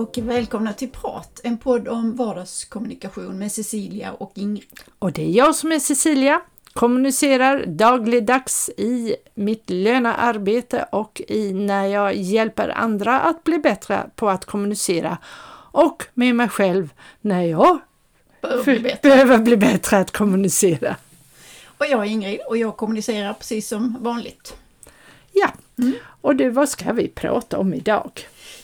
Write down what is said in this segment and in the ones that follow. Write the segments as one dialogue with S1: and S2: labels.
S1: Och välkomna till Prat, en podd om vardagskommunikation med Cecilia och Ingrid.
S2: Och det är jag som är Cecilia, kommunicerar dagligdags i mitt lönearbete och i när jag hjälper andra att bli bättre på att kommunicera och med mig själv när jag
S1: Behöver bli bättre.
S2: behöver bli bättre att kommunicera.
S1: Och jag är Ingrid och jag kommunicerar precis som vanligt.
S2: Ja, och du, vad ska vi prata om idag?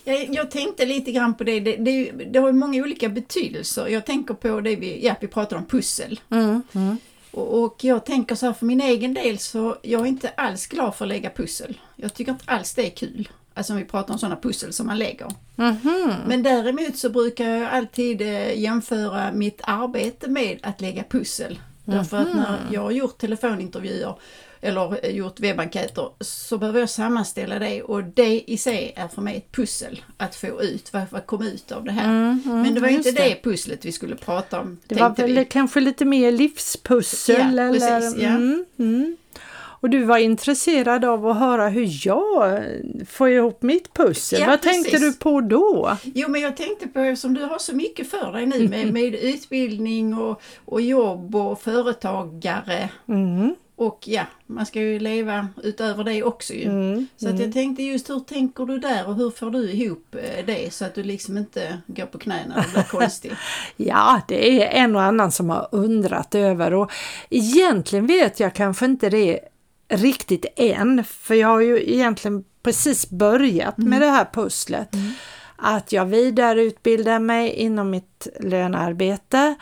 S1: Jag, jag tänkte lite grann på det, det, det, det har ju många olika betydelser. Jag tänker på det vi, ja, vi pratade om pussel.
S2: Mm, mm.
S1: Och, och jag tänker så här för min egen del så jag är inte alls glad för att lägga pussel. Jag tycker inte alls det är kul. Alltså om vi pratar om sådana pussel som man lägger.
S2: Mhm.
S1: Men däremot så brukar jag alltid eh, jämföra mitt arbete med att lägga pussel. Därför att när jag har gjort telefonintervjuer eller eh, gjort webbenkäter så behöver jag sammanställa det och det i sig är för mig ett pussel att få ut, vad, vad kom ut av det här.
S2: Mm, mm,
S1: Men det var inte det. pusslet vi skulle prata om.
S2: Det var väl
S1: vi.
S2: kanske lite mer livspussel?
S1: Ja,
S2: eller?
S1: precis, ja.
S2: Mm, mm. Och du var intresserad av att höra hur jag får ihop mitt pussel.
S1: Ja,
S2: Vad
S1: precis.
S2: tänkte du på då?
S1: Jo men jag tänkte på eftersom du har så mycket för dig nu med, med utbildning och, och jobb och företagare.
S2: Mm,
S1: Och ja, man ska ju leva utöver det också ju.
S2: mm,
S1: Så att jag tänkte just hur tänker du där och hur får du ihop eh, det så att du liksom inte går på knäna och blir konstig?
S2: Ja, det är en och annan som har undrat över och egentligen vet jag kanske inte det riktigt än, för jag har ju egentligen precis börjat med det här pusslet. Att jag vidareutbildar mig inom mitt lönearbete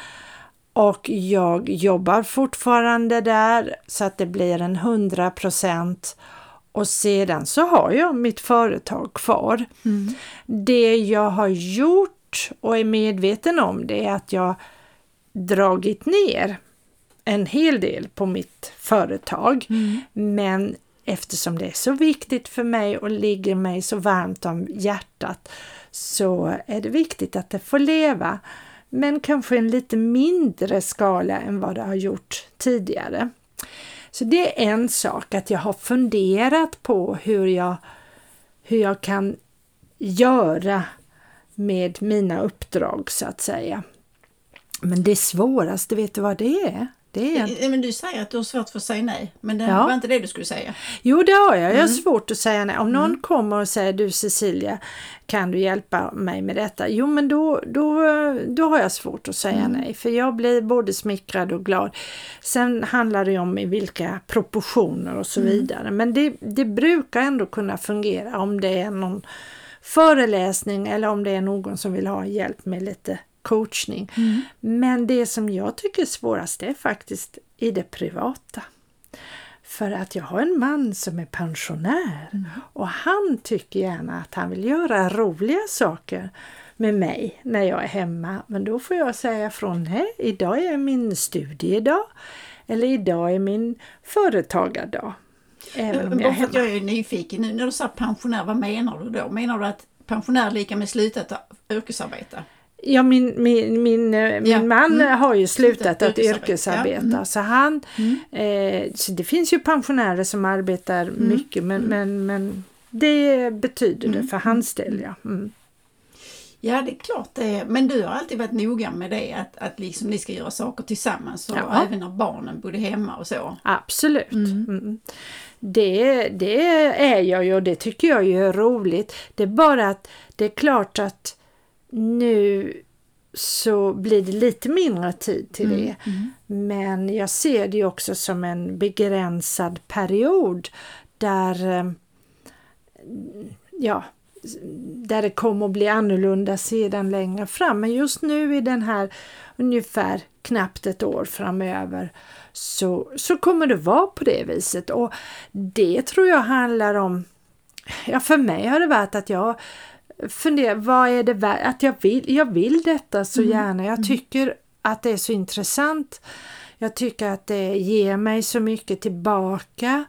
S2: och jag jobbar fortfarande där så att det blir en 100 procent och sedan så har jag mitt företag kvar. Det jag har gjort och är medveten om det är att jag dragit ner en hel del på mitt företag. Men eftersom det är så viktigt för mig och ligger mig så varmt om hjärtat så är det viktigt att det får leva. Men kanske en lite mindre skala än vad det har gjort tidigare. Så det är en sak att jag har funderat på hur jag, hur jag kan göra med mina uppdrag så att säga. Men det svåraste, vet du vad det är? Det är
S1: Men du säger att du har svårt för att säga nej, men det
S2: Ja.
S1: var inte det du skulle säga.
S2: Jo, det har jag. Jag har svårt att säga nej. Om någon kommer och säger du Cecilia, kan du hjälpa mig med detta? Jo, men då, då, då har jag svårt att säga nej, för jag blir både smickrad och glad. Sen handlar det om i vilka proportioner och så vidare, men det, det brukar ändå kunna fungera om det är någon föreläsning eller om det är någon som vill ha hjälp med lite coachning. Men det som jag tycker är svårast är faktiskt i det privata. För att jag har en man som är pensionär och han tycker gärna att han vill göra roliga saker med mig när jag är hemma. Men då får jag säga från, nej, idag är min studiedag eller idag är min företagardag. Även om jag är
S1: jag är nyfiken nu, när du sa pensionär, vad menar du då? Menar du att pensionär är lika med slutat yrkesarbeta?
S2: Ja, min, min, min, eh, min
S1: Ja,
S2: man
S1: mm.
S2: har ju slutat att
S1: yrkesarbeta. Ja, mm.
S2: Så han, eh, så det finns ju pensionärer som arbetar
S1: Mm.
S2: mycket men, men, men det betyder det för hans del. Ja. Mm.
S1: Ja, det är klart det är. Men du har alltid varit noga med det, att, att liksom ni ska göra saker tillsammans. Och
S2: Ja.
S1: även när barnen bodde hemma och så.
S2: Absolut. Mm. Det, det är jag ju och det tycker jag ju är roligt. Det är bara att det är klart att nu så blir det lite mindre tid till det. Men jag ser det också som en begränsad period där eh, ja, där det kommer att bli annorlunda sedan längre fram. Men just nu i den här ungefär knappt ett år framöver så, så kommer det vara på det viset. Och det tror jag handlar om, ja för mig har det varit att jag funderar, vad är det värt, att jag vill, jag vill detta så gärna. Jag tycker att det är så intressant. Jag tycker att det ger mig så mycket tillbaka.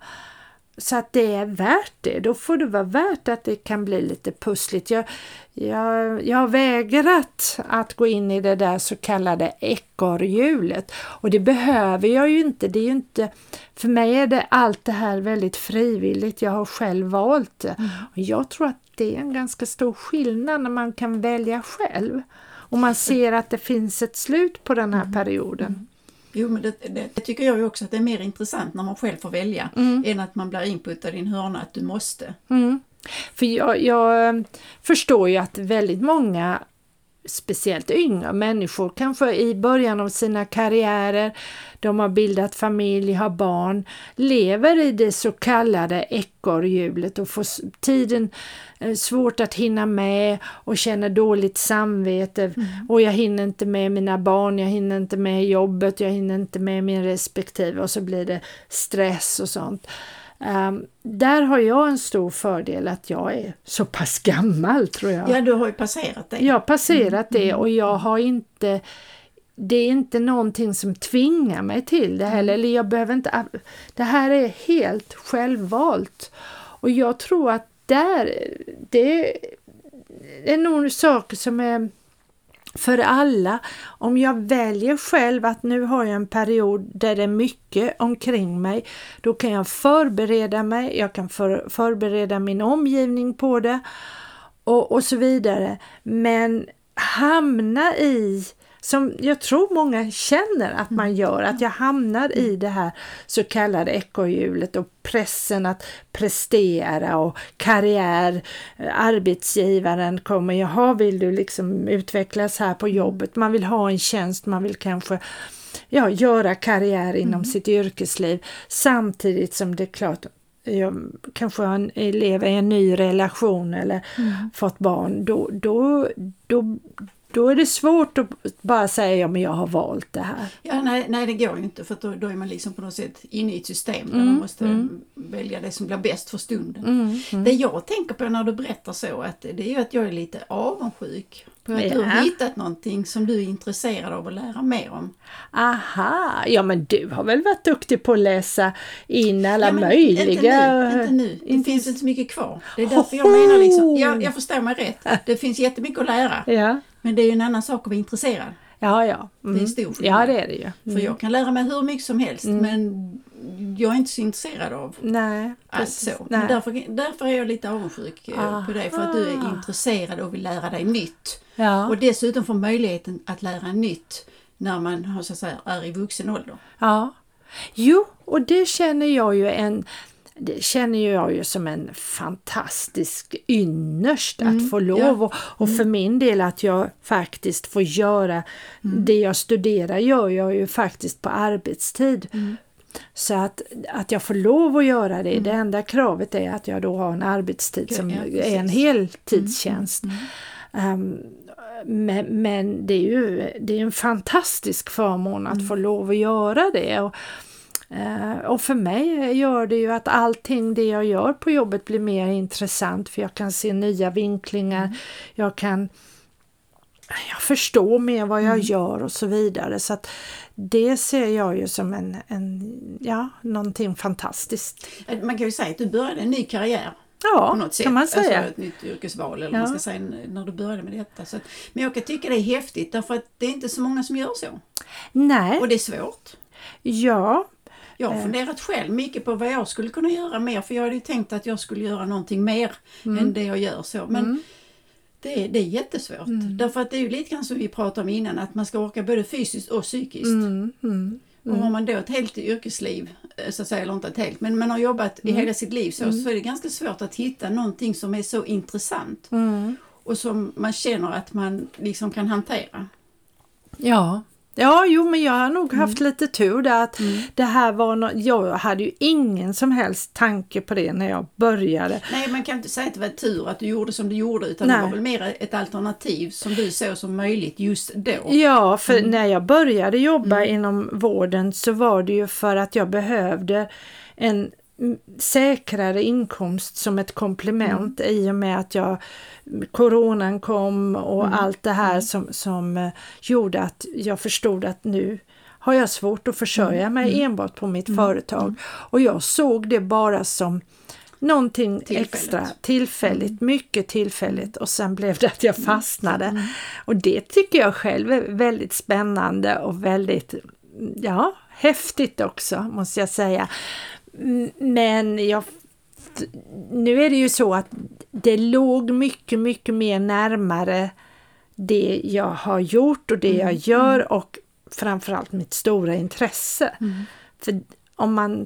S2: så att det är värt det. Då får det vara värt att det kan bli lite pussligt. Jag, jag, jag har vägrat att gå in i det där så kallade ekorrhjulet och det behöver jag ju inte. Det är inte. För mig är det allt det här väldigt frivilligt. Jag har själv valt det. Mm. Och jag tror att det är en ganska stor skillnad när man kan välja själv och man ser att det finns ett slut på den här mm. perioden. Mm.
S1: Jo, men det, det, det, tycker jag ju också att det är mer intressant när man själv får välja mm. än att man blir inputtad i en hörna att du måste.
S2: Mm. För jag, jag, förstår ju att väldigt många speciellt yngre människor, kanske i början av sina karriärer, de har bildat familj, har barn, lever i det så kallade ekorrhjulet och får tiden eh, svårt att hinna med och känner dåligt samvete mm. och jag hinner inte med mina barn, jag hinner inte med jobbet, jag hinner inte med min respektive och så blir det stress och sånt. Um, där har jag en stor fördel att jag är så pass gammal tror jag.
S1: Ja, du har ju passerat det.
S2: Jag har passerat mm. det och jag har inte det är inte någonting som tvingar mig till det heller. Eller jag behöver inte, det här är helt självvalt. Och jag tror att där, det är nog saker som är för alla. Om jag väljer själv att nu har jag en period där det är mycket omkring mig, då kan jag förbereda mig, jag kan för, förbereda min omgivning på det och, och så vidare. Men hamna i som jag tror många känner att man mm. gör, att jag hamnar i det här så kallade ekorrhjulet och pressen att prestera och karriär, arbetsgivaren kommer, jaha vill du liksom utvecklas här på jobbet, man vill ha en tjänst, man vill kanske ja, göra karriär inom mm. sitt yrkesliv samtidigt som det är klart jag kanske lever i en ny relation eller mm. fått barn, då, då, då, då är det svårt att bara säga ja men jag har valt det här.
S1: Ja, nej, nej det går ju inte för då, då är man liksom på något sätt inne i ett system där mm, man måste mm. välja det som blir bäst för stunden. Mm, mm, det jag tänker på när du berättar så att det är ju att jag är lite avundsjuk på att ja. du har hittat någonting som du är intresserad av att lära mer om.
S2: Aha, ja men du har väl varit duktig på att läsa in alla ja, möjliga...
S1: Inte nu, inte nu. det inte... finns inte så mycket kvar. Det är därför jag menar liksom, jag, jag förstår mig rätt, det finns jättemycket att lära. Ja. Men det är ju en annan sak att vara intresserad.
S2: Ja, ja.
S1: Mm. Det är
S2: mm.
S1: stor
S2: skillnad. Ja, det är det ju. Mm.
S1: För jag kan lära mig hur mycket som helst mm. men jag är inte så intresserad av
S2: Nej,
S1: allt så. Men därför, därför är jag lite avundsjuk Aha. Eh, på dig för att du är intresserad och vill lära dig nytt. Ja. Och dessutom få möjligheten att lära nytt när man har, så att säga, är i vuxen ålder.
S2: Ja. Jo, och det känner jag ju en det känner jag ju som en fantastisk ynnest mm, att få lov ja. och, och för mm. min del att jag faktiskt får göra mm. det jag studerar gör jag ju faktiskt på arbetstid. Mm. Så att, att jag får lov att göra det, det mm. enda kravet är att jag då har en arbetstid som ja, är en heltidstjänst. Um, men, men, det är ju det är en fantastisk förmån att få lov att göra det. Och, och för mig gör det ju att allting det jag gör på jobbet blir mer intressant för jag kan se nya vinklingar, mm. jag kan jag förstår mer vad jag mm. gör och så vidare. Så att det ser jag ju som en, en, ja, någonting fantastiskt.
S1: Man kan ju säga att du började en ny karriär.
S2: Ja,
S1: på något sätt.
S2: kan man säga.
S1: Alltså ett nytt yrkesval eller ja. man ska säga när du började med detta. Så att, men jag kan tycka det är häftigt därför att det är inte så många som gör så.
S2: Nej.
S1: Och det är svårt.
S2: Ja,
S1: jag har eh. funderat själv mycket på vad jag skulle kunna göra mer för jag hade ju tänkt att jag skulle göra någonting mer mm. än det jag gör så. Men mm. det, är, det är jättesvårt. Mm. Därför att det är ju lite grann som vi pratade om innan att man ska orka både fysiskt och psykiskt. Mm. Mm. Och har man då ett helt yrkesliv, eh, så att säga, eller inte ett helt, men man har jobbat i mm. hela sitt liv så, så är det ganska svårt att hitta någonting som är så intressant och som man känner att man liksom kan hantera.
S2: Ja, Ja, jo, men jag har nog mm. haft lite tur där att mm. det här var no Jag hade ju ingen som helst tanke på det när jag började.
S1: Nej, man kan inte säga att det var tur att du gjorde som du gjorde utan Nej. det var väl mer ett alternativ som du såg som möjligt just då.
S2: Ja, för mm. när jag började jobba mm. inom vården så var det ju för att jag behövde en säkrare inkomst som ett komplement mm. i och med att jag coronan kom och mm. allt det här mm. som, som eh, gjorde att jag förstod att nu har jag svårt att försörja mig
S1: Mm.
S2: enbart på mitt företag. Och jag såg det bara som någonting
S1: Tillfälligt.
S2: extra, tillfälligt, mycket tillfälligt och sen blev det att jag fastnade.
S1: Mm.
S2: Och det tycker jag själv är väldigt spännande och väldigt, ja, häftigt också måste jag säga. Mm, Men jag, nu är det ju så att det låg mycket, mycket mer närmare det jag har gjort och det jag gör och framförallt mitt stora intresse. För om man,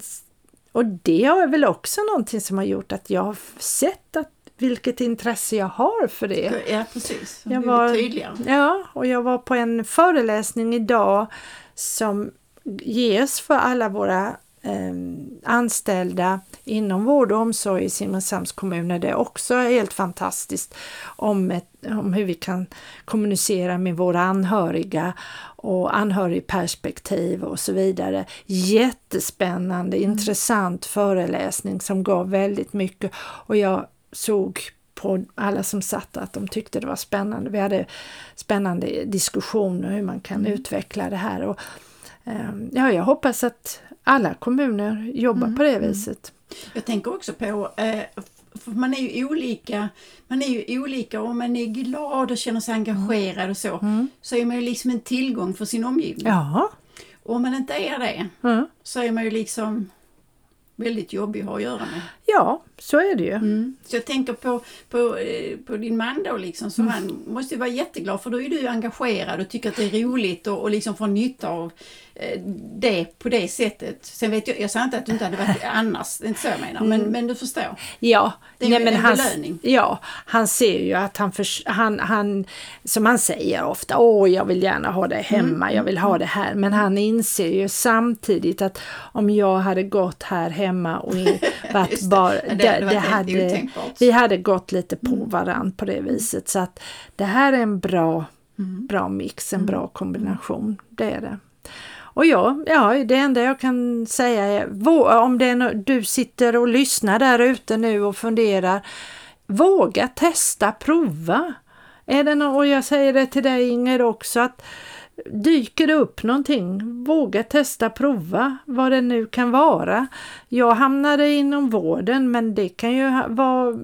S2: och det är väl också någonting som har gjort att jag har sett att vilket intresse jag har för det.
S1: Ja, precis.
S2: Jag var-
S1: tydligare.
S2: Ja, och jag var på en föreläsning idag som ges för alla våra anställda inom vård och omsorg i Simrishamns kommun. Det är också helt fantastiskt om, ett, om hur vi kan kommunicera med våra anhöriga och anhörigperspektiv och så vidare. Jättespännande, intressant föreläsning som gav väldigt mycket och jag såg på alla som satt att de tyckte det var spännande. Vi hade spännande diskussioner hur man kan utveckla det här. Och, ja, jag hoppas att alla kommuner jobbar på det viset.
S1: Jag tänker också på, eh, man är ju olika, man är ju olika och man är glad och känner sig engagerad och så, så är man ju liksom en tillgång för sin omgivning.
S2: Ja.
S1: Och om man inte är det
S2: Mm.
S1: så är man ju liksom väldigt jobbig att ha att göra med.
S2: ja, så är det ju.
S1: Mm. Så jag tänker på, på, eh, på din man då liksom, så han måste ju vara jätteglad för då är du engagerad och tycker att det är roligt och, och liksom får nytta av eh, det på det sättet. Sen vet jag, jag säger inte att du inte hade varit annars, det är inte så jag menar, men, men du förstår.
S2: Ja,
S1: Det är ju en
S2: han,
S1: belöning.
S2: ja, han ser ju att han, förs- han, han, som han säger ofta, åh jag vill gärna ha det hemma,
S1: Mm.
S2: jag vill ha det här. Men han inser ju samtidigt att om jag hade gått här hemma och i- varit
S1: det.
S2: bara,
S1: det
S2: det, det,
S1: helt
S2: hade.
S1: Mm.
S2: vi hade gått lite på varann på det viset. Så att det här är en bra,
S1: Mm.
S2: bra mix, en bra kombination, det är det. Och ja, ja, det enda jag kan säga är, om det är nå- du sitter och lyssnar där ute nu och funderar, våga testa, prova. Är det nå- och jag säger det till dig Inger också, att dyker det upp någonting, våga testa, prova vad det nu kan vara. Jag hamnade inom vården men det kan ju vara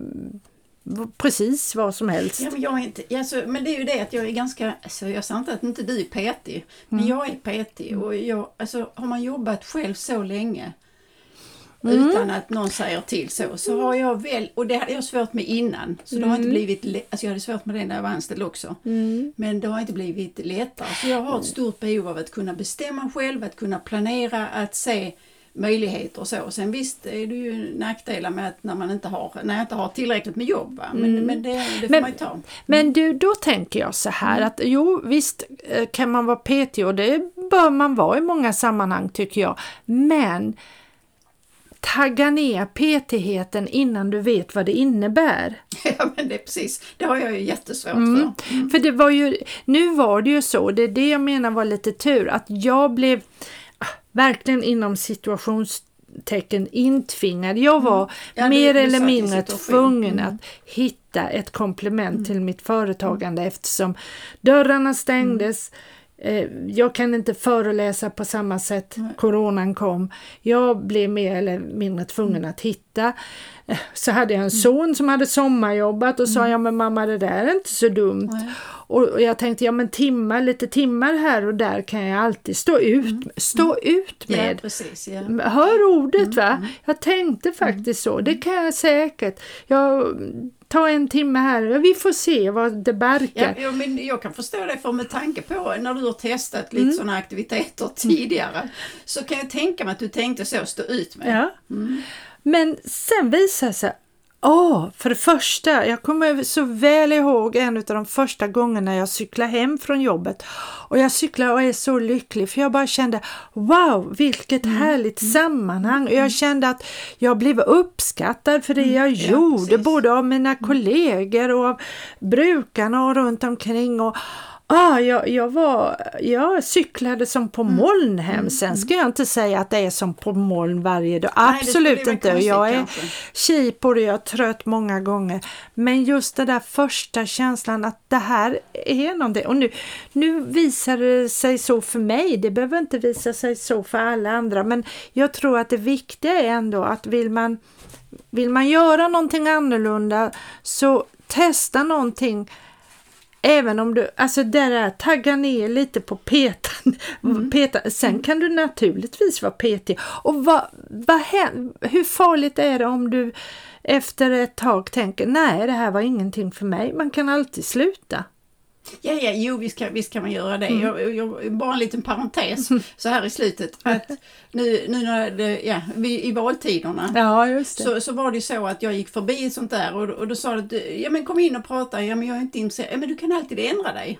S2: precis vad som helst.
S1: Ja, men, jag är inte, alltså, men det är ju det att jag är ganska, alltså, jag säger inte att inte du är petig, men
S2: Mm.
S1: jag är petig och jag, alltså, har man jobbat själv så länge
S2: Mm.
S1: utan att någon säger till så, så har jag väl, och det hade jag svårt med innan, så det har inte blivit, lä- alltså jag hade svårt med det när jag var anställd också,
S2: Mm.
S1: men det har inte blivit lättare. Så jag har ett stort behov av att kunna bestämma själv, att kunna planera, att se möjligheter och så. Sen visst är det ju nackdelar med att när man inte har, när jag inte har tillräckligt med jobb, va? Men, men det, det får
S2: Mm. Men-
S1: man ju ta.
S2: Men du, då tänker jag så här att jo visst eh, kan man vara petig och det bör man vara i många sammanhang tycker jag. Men tagga ner petigheten innan du vet vad det innär.
S1: Ja men det är precis, det har jag ju jättesvårt
S2: Mm.
S1: för.
S2: För det var ju, nu var det ju så, det är det jag menar var lite tur, att jag blev ah, verkligen inom situationstecken intvingad. Jag var
S1: Mm. Ja,
S2: mer eller mindre tvungen
S1: Mm.
S2: att hitta ett komplement till mitt företagande eftersom dörrarna stängdes. Eh, Jag kan inte föreläsa på samma sätt. Coronan kom. Jag blev mer eller mindre tvungen att hitta. Eh, Så hade jag en son som hade sommarjobbat och sa ja men mamma det där är inte så dumt.
S1: Nej.
S2: Och jag tänkte ja men timmar, lite timmar här och där kan jag alltid stå ut, stå ut
S1: Ja
S2: med.
S1: precis, ja.
S2: Hör ordet va? Jag tänkte faktiskt så, det kan jag säkert. Jag tar en timme här, vi får se vad det barkar.
S1: ja, men jag kan förstå det för med tanke på när du har testat
S2: Mm.
S1: lite sådana aktiviteter tidigare så kan jag tänka mig att du tänkte så, stå ut med.
S2: Ja. Men sen visar det sig, åh, för det första, jag kommer så väl ihåg en av de första gångerna jag cyklade hem från jobbet. Och jag cyklar och är så lycklig för jag bara kände wow vilket härligt sammanhang. Och jag kände att jag blev uppskattad för det jag
S1: ja,
S2: gjorde
S1: precis.
S2: både av mina kollegor och av brukarna och runt omkring. Och Ah, jag, jag, var, jag cyklade som på
S1: Mm.
S2: moln hem. Sen ska jag inte säga att det är som på moln varje dag.
S1: Nej,
S2: Absolut inte.
S1: Konstigt
S2: jag är cheap och jag är trött många gånger. Men just den där första känslan att det här är någonting. Och nu, nu visar det sig så för mig. Det behöver inte visa sig så för alla andra. Men jag tror att det viktiga är ändå att vill man, vill man göra någonting annorlunda så testa någonting Även om du, alltså där är tagga ner lite på petan, peta. sen kan du naturligtvis vara petig. Och vad, vad hän- hur farligt är det om du efter ett tag tänker nej det här var ingenting för mig. Man kan alltid sluta.
S1: Ja, ja, jo visst kan, visst kan man göra det. Jag, jag, bara en liten parentes så här i slutet. Att nu, nu när det, ja, vi, i valtiderna
S2: Ja
S1: så, så var det så att jag gick förbi sånt där och, och då sa det ja men kom in och prata, ja men jag är inte intresserad, ja men du kan alltid ändra dig.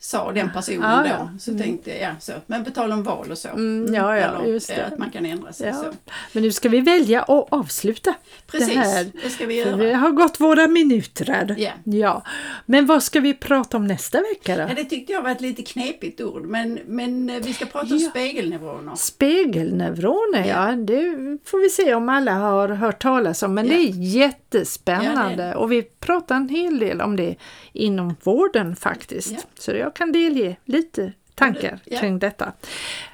S1: Sa den personen
S2: Ja,
S1: då.
S2: ja.
S1: Så tänkte jag, ja så. Men på tal om val och så.
S2: Mm, ja, ja,
S1: Eller,
S2: just det.
S1: Att man kan ändra sig
S2: Ja.
S1: så.
S2: Men nu ska vi välja att avsluta
S1: Precis,
S2: det här.
S1: det ska vi
S2: För
S1: göra.
S2: vi har gått våra minuter.
S1: Ja.
S2: ja. Men vad ska vi prata om nästa vecka då?
S1: Ja, det tyckte jag var ett lite knepigt ord, men, men eh, vi ska prata om
S2: Ja.
S1: spegelneuroner.
S2: Spegelneuroner, ja. det får vi se om alla har hört talas om. Men
S1: Ja.
S2: det är jättespännande och vi pratar en hel del om det inom vården faktiskt. Så jag kan delge lite tankar kring detta.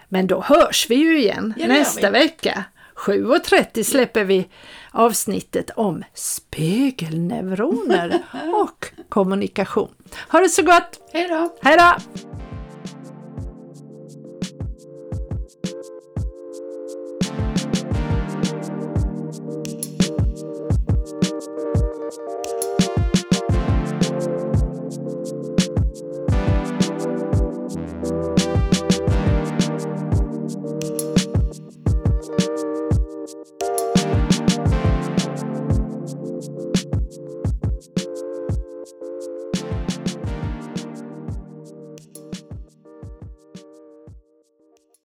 S2: Men då hörs vi ju igen nästa
S1: vi.
S2: vecka. 7.30 släpper vi avsnittet om spegelneuroner och kommunikation. Ha det så gott!
S1: Hej då!
S2: Hej då!